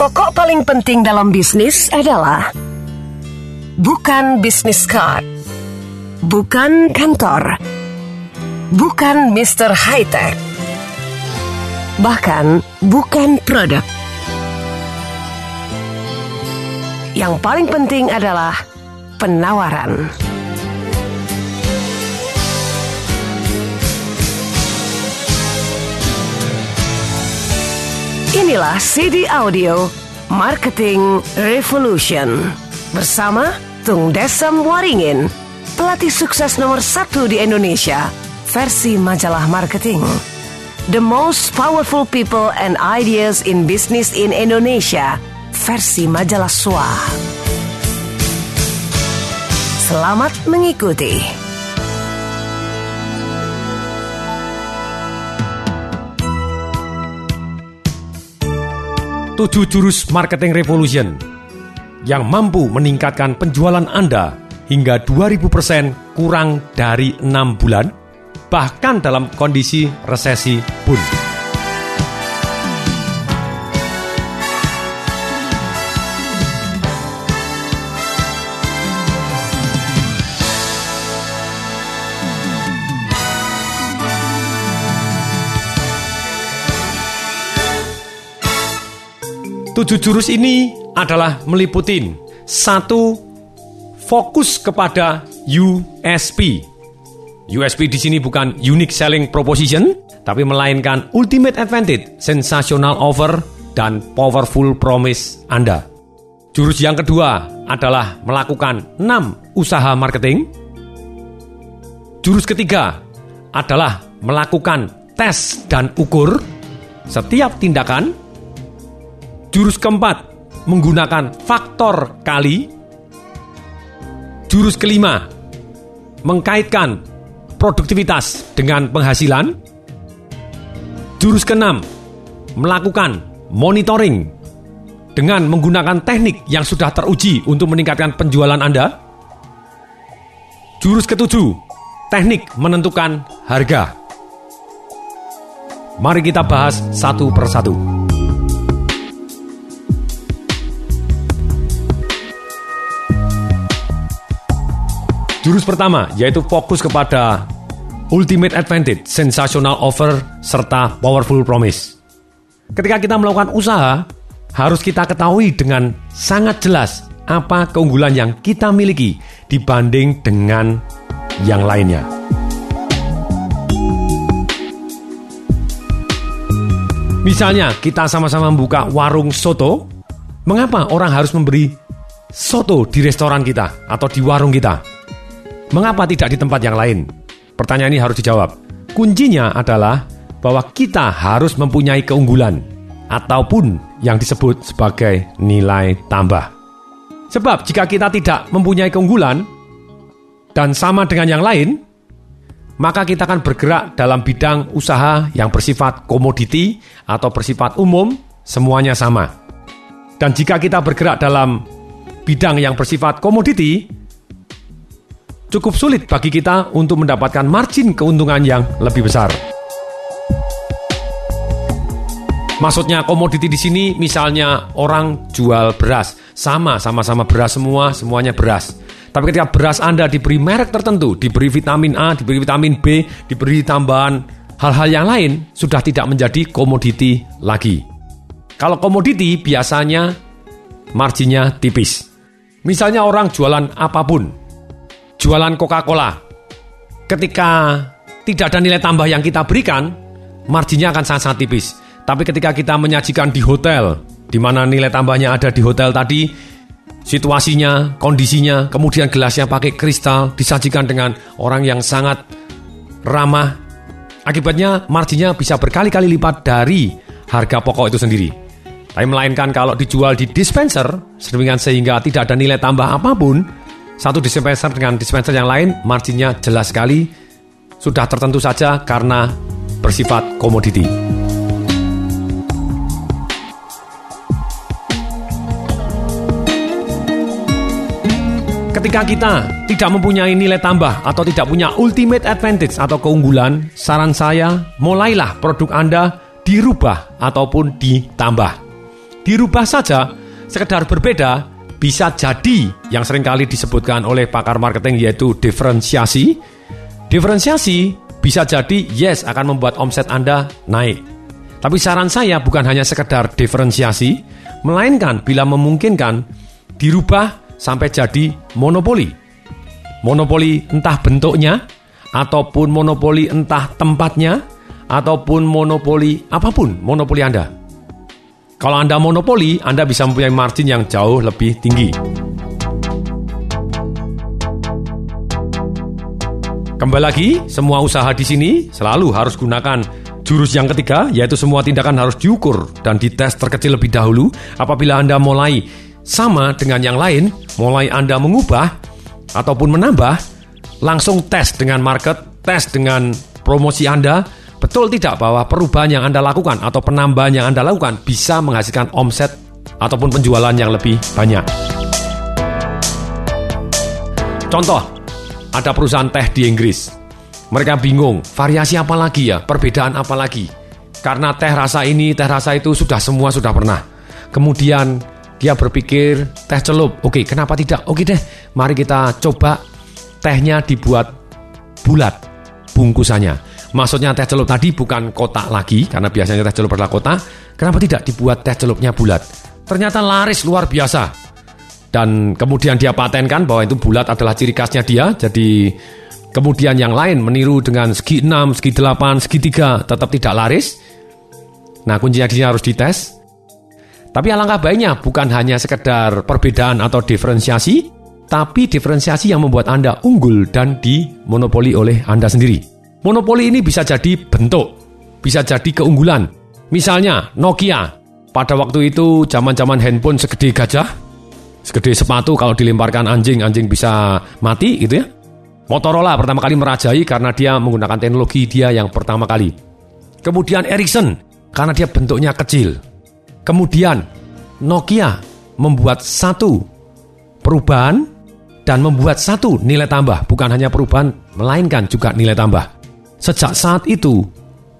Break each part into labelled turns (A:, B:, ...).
A: pokok paling penting dalam bisnis adalah bukan bisnis card, bukan kantor, bukan Mr. High Tech, bahkan bukan produk. Yang paling penting adalah penawaran. Inilah CD Audio Marketing Revolution bersama Tung Desem Waringin, pelatih sukses nomor satu di Indonesia, versi majalah marketing. The most powerful people and ideas in business in Indonesia, versi majalah SWA. Selamat mengikuti.
B: Tujuh jurus marketing revolution yang mampu meningkatkan penjualan Anda hingga 2000% kurang dari enam bulan, bahkan dalam kondisi resesi pun. Tujuh jurus ini adalah meliputi satu fokus kepada USP. USP di sini bukan unique selling proposition, tapi melainkan ultimate advantage, sensational offer, dan powerful promise Anda. Jurus yang kedua adalah melakukan 6 usaha marketing. Jurus ketiga adalah melakukan tes dan ukur setiap tindakan Jurus keempat, menggunakan faktor kali. Jurus kelima, mengkaitkan produktivitas dengan penghasilan. Jurus keenam, melakukan monitoring dengan menggunakan teknik yang sudah teruji untuk meningkatkan penjualan Anda. Jurus ketujuh, teknik menentukan harga. Mari kita bahas satu persatu. Jurus pertama yaitu fokus kepada ultimate advantage, sensational offer, serta powerful promise. Ketika kita melakukan usaha, harus kita ketahui dengan sangat jelas apa keunggulan yang kita miliki dibanding dengan yang lainnya. Misalnya, kita sama-sama membuka warung soto. Mengapa orang harus memberi soto di restoran kita atau di warung kita? Mengapa tidak di tempat yang lain? Pertanyaan ini harus dijawab. Kuncinya adalah bahwa kita harus mempunyai keunggulan ataupun yang disebut sebagai nilai tambah. Sebab jika kita tidak mempunyai keunggulan dan sama dengan yang lain, maka kita akan bergerak dalam bidang usaha yang bersifat komoditi atau bersifat umum, semuanya sama. Dan jika kita bergerak dalam bidang yang bersifat komoditi, cukup sulit bagi kita untuk mendapatkan margin keuntungan yang lebih besar. Maksudnya komoditi di sini misalnya orang jual beras, sama sama-sama beras semua, semuanya beras. Tapi ketika beras Anda diberi merek tertentu, diberi vitamin A, diberi vitamin B, diberi tambahan hal-hal yang lain, sudah tidak menjadi komoditi lagi. Kalau komoditi biasanya marginnya tipis. Misalnya orang jualan apa pun, jualan Coca-Cola. Ketika tidak ada nilai tambah yang kita berikan, marginnya akan sangat-sangat tipis. Tapi ketika kita menyajikan di hotel, di mana nilai tambahnya ada di hotel tadi, situasinya, kondisinya, kemudian gelasnya pakai kristal, disajikan dengan orang yang sangat ramah, akibatnya marginnya bisa berkali-kali lipat dari harga pokok itu sendiri. Tapi melainkan kalau dijual di dispenser, sedemikian sehingga tidak ada nilai tambah apa pun, satu dispenser dengan dispenser yang lain marginnya jelas sekali sudah tertentu saja karena bersifat komoditi. Ketika kita tidak mempunyai nilai tambah atau tidak punya ultimate advantage atau keunggulan, saran saya mulailah produk Anda dirubah ataupun ditambah. dirubah saja, sekedar berbeda, bisa jadi yang sering kali disebutkan oleh pakar marketing yaitu diferensiasi. Diferensiasi bisa jadi yes akan membuat omset Anda naik. Tapi saran saya bukan hanya sekedar diferensiasi, melainkan bila memungkinkan dirubah sampai jadi monopoli. Monopoli entah bentuknya, ataupun monopoli entah tempatnya, ataupun monopoli apa pun monopoli Anda. Kalau Anda monopoli, Anda bisa mempunyai margin yang jauh lebih tinggi. Kembali lagi, semua usaha di sini selalu harus gunakan jurus yang ketiga, yaitu semua tindakan harus diukur dan dites terkecil lebih dahulu. Apabila Anda mulai sama dengan yang lain, mulai Anda mengubah ataupun menambah, langsung tes dengan market, tes dengan promosi Anda, Betul tidak bahwa perubahan yang Anda lakukan atau penambahan yang Anda lakukan bisa menghasilkan omset ataupun penjualan yang lebih banyak? Contoh, ada perusahaan teh di Inggris. Mereka bingung, variasi apa lagi ya, perbedaan apa lagi? Karena teh rasa ini, teh rasa itu sudah semua sudah pernah. Kemudian dia berpikir teh celup, oke kenapa tidak? Oke deh, mari kita coba tehnya dibuat bulat bungkusannya. Maksudnya teh celup tadi bukan kotak lagi, karena biasanya teh celup adalah kotak. Kenapa tidak dibuat teh celupnya bulat? Ternyata laris luar biasa. Dan kemudian dia patenkan bahwa itu bulat adalah ciri khasnya dia. Jadi kemudian yang lain meniru dengan segi 6, segi 8, segi 3 tetap tidak laris. Nah kuncinya di harus dites. Tapi alangkah baiknya bukan hanya sekedar perbedaan atau diferensiasi, tapi diferensiasi yang membuat Anda unggul dan dimonopoli oleh Anda sendiri. Monopoli ini bisa jadi bentuk, bisa jadi keunggulan. Misalnya Nokia, pada waktu itu zaman-zaman handphone segede gajah, segede sepatu kalau dilemparkan anjing, anjing bisa mati gitu ya. Motorola pertama kali merajai karena dia menggunakan teknologi dia yang pertama kali. Kemudian Ericsson karena dia bentuknya kecil. Kemudian Nokia membuat satu perubahan dan membuat satu nilai tambah, bukan hanya perubahan melainkan juga nilai tambah. Sejak saat itu,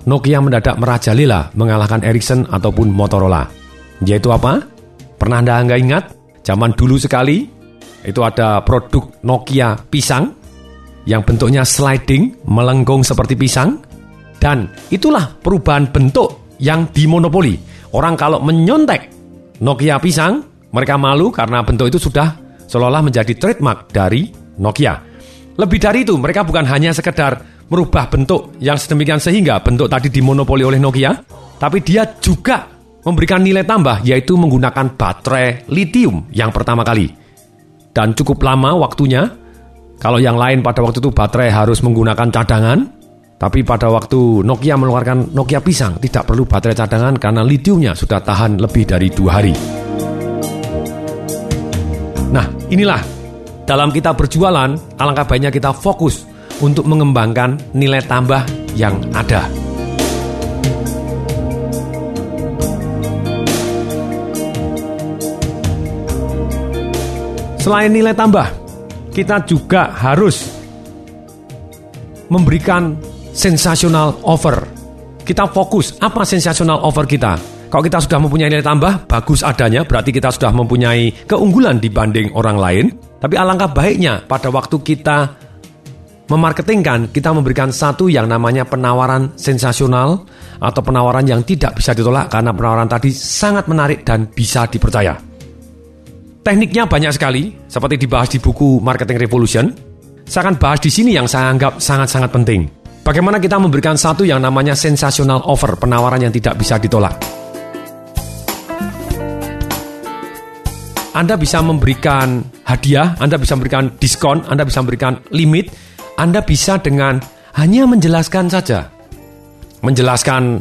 B: Nokia mendadak merajalela mengalahkan Ericsson ataupun Motorola. Yaitu apa? Pernah Anda nggak ingat? Zaman dulu sekali, itu ada produk Nokia pisang yang bentuknya sliding, melengkung seperti pisang. Dan itulah perubahan bentuk yang dimonopoli. Orang kalau menyontek Nokia pisang, mereka malu karena bentuk itu sudah seolah-olah menjadi trademark dari Nokia. Lebih dari itu, mereka bukan hanya sekedar merubah bentuk yang sedemikian sehingga bentuk tadi dimonopoli oleh Nokia, tapi dia juga memberikan nilai tambah yaitu menggunakan baterai lithium yang pertama kali. Dan cukup lama waktunya. Kalau yang lain pada waktu itu baterai harus menggunakan cadangan, tapi pada waktu Nokia mengeluarkan Nokia pisang tidak perlu baterai cadangan karena litiumnya sudah tahan lebih dari dua hari. Nah, inilah dalam kita berjualan, alangkah baiknya kita fokus untuk mengembangkan nilai tambah yang ada. Selain nilai tambah, kita juga harus memberikan sensasional offer. Kita fokus apa sensasional offer kita. Kalau kita sudah mempunyai nilai tambah, bagus adanya, berarti kita sudah mempunyai keunggulan dibanding orang lain. Tapi alangkah baiknya pada waktu kita memarketingkan, kita memberikan satu yang namanya penawaran sensasional atau penawaran yang tidak bisa ditolak karena penawaran tadi sangat menarik dan bisa dipercaya. Tekniknya banyak sekali, seperti dibahas di buku Marketing Revolution. Saya akan bahas di sini yang saya anggap sangat-sangat penting. Bagaimana kita memberikan satu yang namanya sensasional offer, penawaran yang tidak bisa ditolak. Anda bisa memberikan hadiah, Anda bisa memberikan diskon, Anda bisa memberikan limit, anda bisa dengan hanya menjelaskan saja. Menjelaskan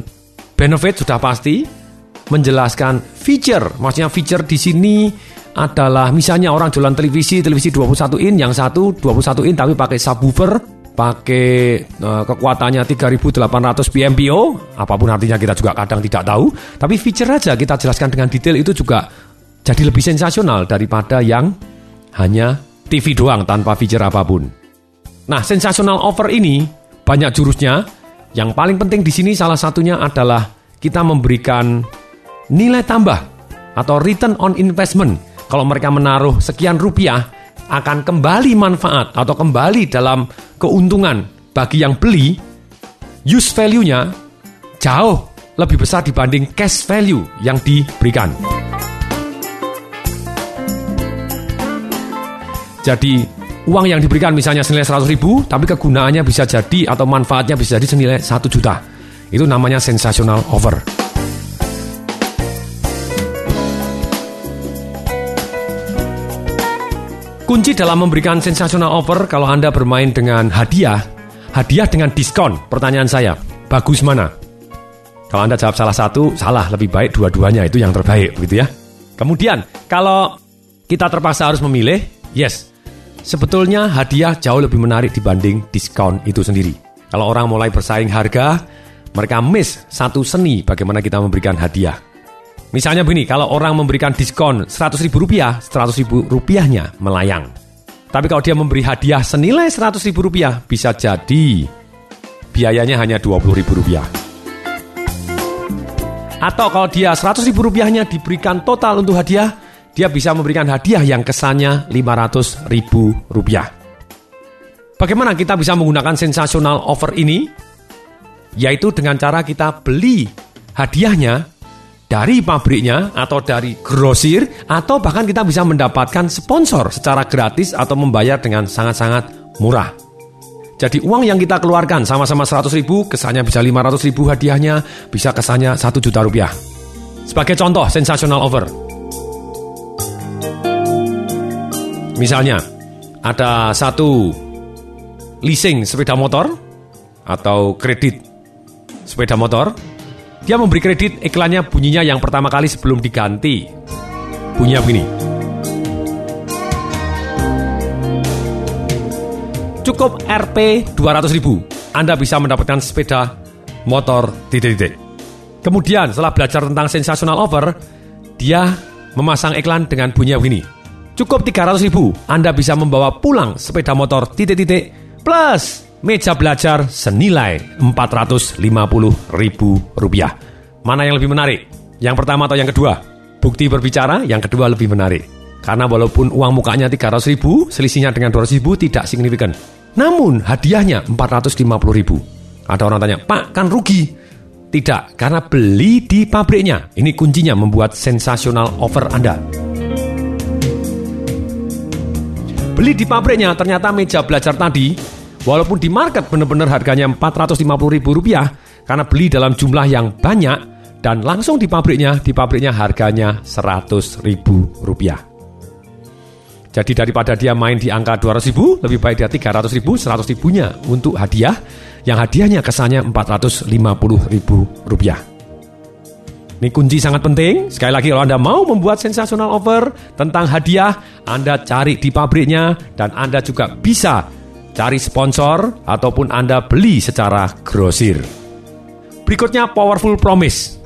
B: benefit sudah pasti, menjelaskan feature. Maksudnya feature di sini adalah misalnya orang jualan televisi, televisi 21 in, yang satu 21 in tapi pakai subwoofer, pakai uh, kekuatannya 3800 PMPO, apa pun artinya kita juga kadang tidak tahu, tapi feature aja kita jelaskan dengan detail itu juga jadi lebih sensasional daripada yang hanya TV doang tanpa feature apa pun. Nah, sensasional offer ini banyak jurusnya. Yang paling penting di sini salah satunya adalah kita memberikan nilai tambah atau return on investment. Kalau mereka menaruh sekian rupiah, akan kembali manfaat atau kembali dalam keuntungan bagi yang beli, use value-nya jauh lebih besar dibanding cash value yang diberikan. Jadi uang yang diberikan misalnya senilai 100 ribu, tapi kegunaannya bisa jadi atau manfaatnya bisa jadi senilai 1 juta. Itu namanya sensational offer. Kunci dalam memberikan sensational offer kalau Anda bermain dengan hadiah, hadiah dengan diskon. Pertanyaan saya, bagus mana? Kalau Anda jawab salah satu, salah. Lebih baik dua-duanya itu yang terbaik, begitu ya. Kemudian, kalau kita terpaksa harus memilih, yes, sebetulnya hadiah jauh lebih menarik dibanding diskon itu sendiri. Kalau orang mulai bersaing harga, mereka miss satu seni bagaimana kita memberikan hadiah. Misalnya begini, kalau orang memberikan diskon 100 ribu rupiah, 100 ribu rupiahnya melayang. Tapi kalau dia memberi hadiah senilai 100 ribu rupiah, bisa jadi biayanya hanya 20 ribu rupiah. Atau kalau dia 100 ribu rupiahnya diberikan total untuk hadiah, dia bisa memberikan hadiah yang kesannya 500 ribu rupiah. Bagaimana kita bisa menggunakan sensasional offer ini? Yaitu dengan cara kita beli hadiahnya dari pabriknya atau dari grosir atau bahkan kita bisa mendapatkan sponsor secara gratis atau membayar dengan sangat-sangat murah. Jadi uang yang kita keluarkan sama-sama 100 ribu, kesannya bisa 500 ribu hadiahnya, bisa kesannya 1 juta rupiah. Sebagai contoh, sensational offer. Misalnya, ada satu leasing sepeda motor atau kredit sepeda motor, dia memberi kredit iklannya bunyinya yang pertama kali sebelum diganti. Bunyinya begini. Cukup Rp 200 ribu, Anda bisa mendapatkan sepeda motor titik-titik. Kemudian setelah belajar tentang sensational offer, dia memasang iklan dengan bunyi begini. Cukup 300 ribu, Anda bisa membawa pulang sepeda motor titik-titik plus meja belajar senilai 450 ribu rupiah. Mana yang lebih menarik? Yang pertama atau yang kedua? Bukti berbicara, yang kedua lebih menarik. Karena walaupun uang mukanya 300 ribu, selisihnya dengan 200 ribu tidak signifikan. Namun hadiahnya 450 ribu. Ada orang tanya, Pak kan rugi. Tidak, karena beli di pabriknya. Ini kuncinya membuat sensasional offer Anda. Beli di pabriknya, ternyata meja belajar tadi Walaupun di market benar-benar harganya 450 ribu rupiah, karena beli dalam jumlah yang banyak, dan langsung di pabriknya, di pabriknya harganya 100 ribu rupiah. Jadi daripada dia main di angka 200 ribu, lebih baik dia 300 ribu, 100 ribunya untuk hadiah, yang hadiahnya kesannya 450 ribu rupiah. Ini kunci sangat penting. Sekali lagi kalau Anda mau membuat sensasional offer tentang hadiah, Anda cari di pabriknya dan Anda juga bisa cari sponsor, ataupun Anda beli secara grosir. Berikutnya powerful promise.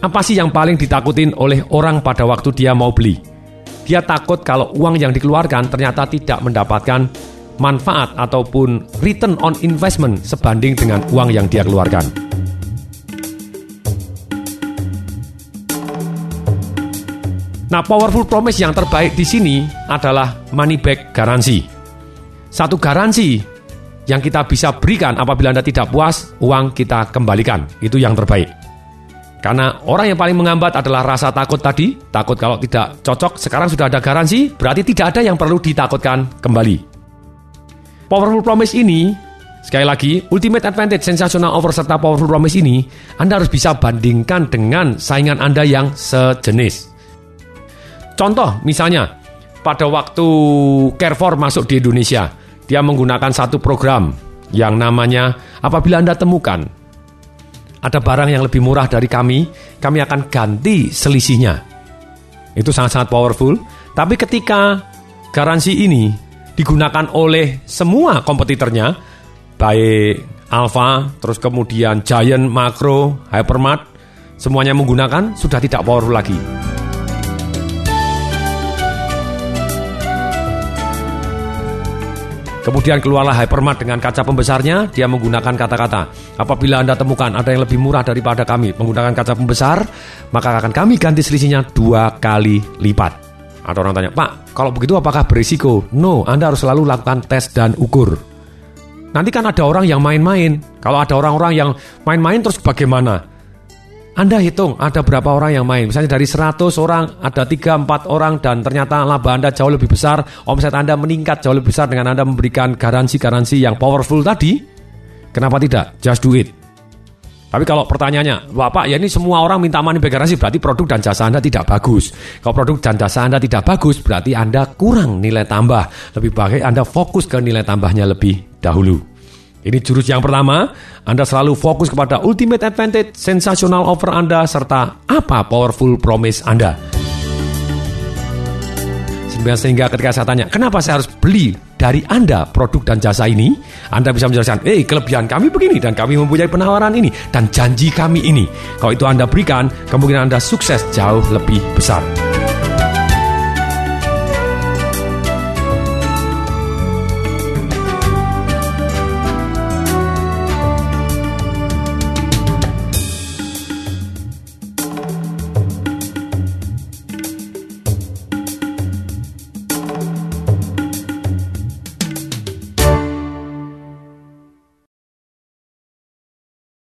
B: Apa sih yang paling ditakutin oleh orang pada waktu dia mau beli? Dia takut kalau uang yang dikeluarkan ternyata tidak mendapatkan manfaat ataupun return on investment sebanding dengan uang yang dia keluarkan. Nah, powerful promise yang terbaik di sini adalah money back garansi. Satu garansi yang kita bisa berikan apabila Anda tidak puas, uang kita kembalikan. Itu yang terbaik. Karena orang yang paling menghambat adalah rasa takut tadi, takut kalau tidak cocok, sekarang sudah ada garansi, berarti tidak ada yang perlu ditakutkan kembali. Powerful Promise ini, sekali lagi, Ultimate Advantage, Sensational Offer, serta Powerful Promise ini, Anda harus bisa bandingkan dengan saingan Anda yang sejenis. Contoh, misalnya, pada waktu Carrefour masuk di Indonesia, dia menggunakan satu program yang namanya apabila Anda temukan ada barang yang lebih murah dari kami, kami akan ganti selisihnya. Itu sangat-sangat powerful. Tapi ketika garansi ini digunakan oleh semua kompetitornya, baik Alpha, terus kemudian Giant, Makro, Hypermart, semuanya menggunakan sudah tidak powerful lagi. Kemudian keluarlah hypermart dengan kaca pembesarnya, dia menggunakan kata-kata, apabila Anda temukan ada yang lebih murah daripada kami menggunakan kaca pembesar, maka akan kami ganti selisihnya dua kali lipat. Atau orang tanya, Pak, kalau begitu apakah berisiko? No, Anda harus selalu lakukan tes dan ukur. Nanti kan ada orang yang main-main. Kalau ada orang-orang yang main-main terus bagaimana? Anda hitung ada berapa orang yang main. Misalnya dari 100 orang ada 3-4 orang dan ternyata laba Anda jauh lebih besar, omset Anda meningkat jauh lebih besar dengan Anda memberikan garansi-garansi yang powerful tadi. Kenapa tidak? Just do it. Tapi kalau pertanyaannya, Bapak ya ini semua orang minta money back garansi berarti produk dan jasa Anda tidak bagus. Kalau produk dan jasa Anda tidak bagus berarti Anda kurang nilai tambah. Lebih baik Anda fokus ke nilai tambahnya lebih dahulu. Ini jurus yang pertama, Anda selalu fokus kepada ultimate advantage, sensational offer Anda, serta apa powerful promise Anda. Sehingga ketika saya tanya, kenapa saya harus beli dari Anda produk dan jasa ini? Anda bisa menjelaskan, eh kelebihan kami begini dan kami mempunyai penawaran ini dan janji kami ini. Kalau itu Anda berikan, kemungkinan Anda sukses jauh lebih besar.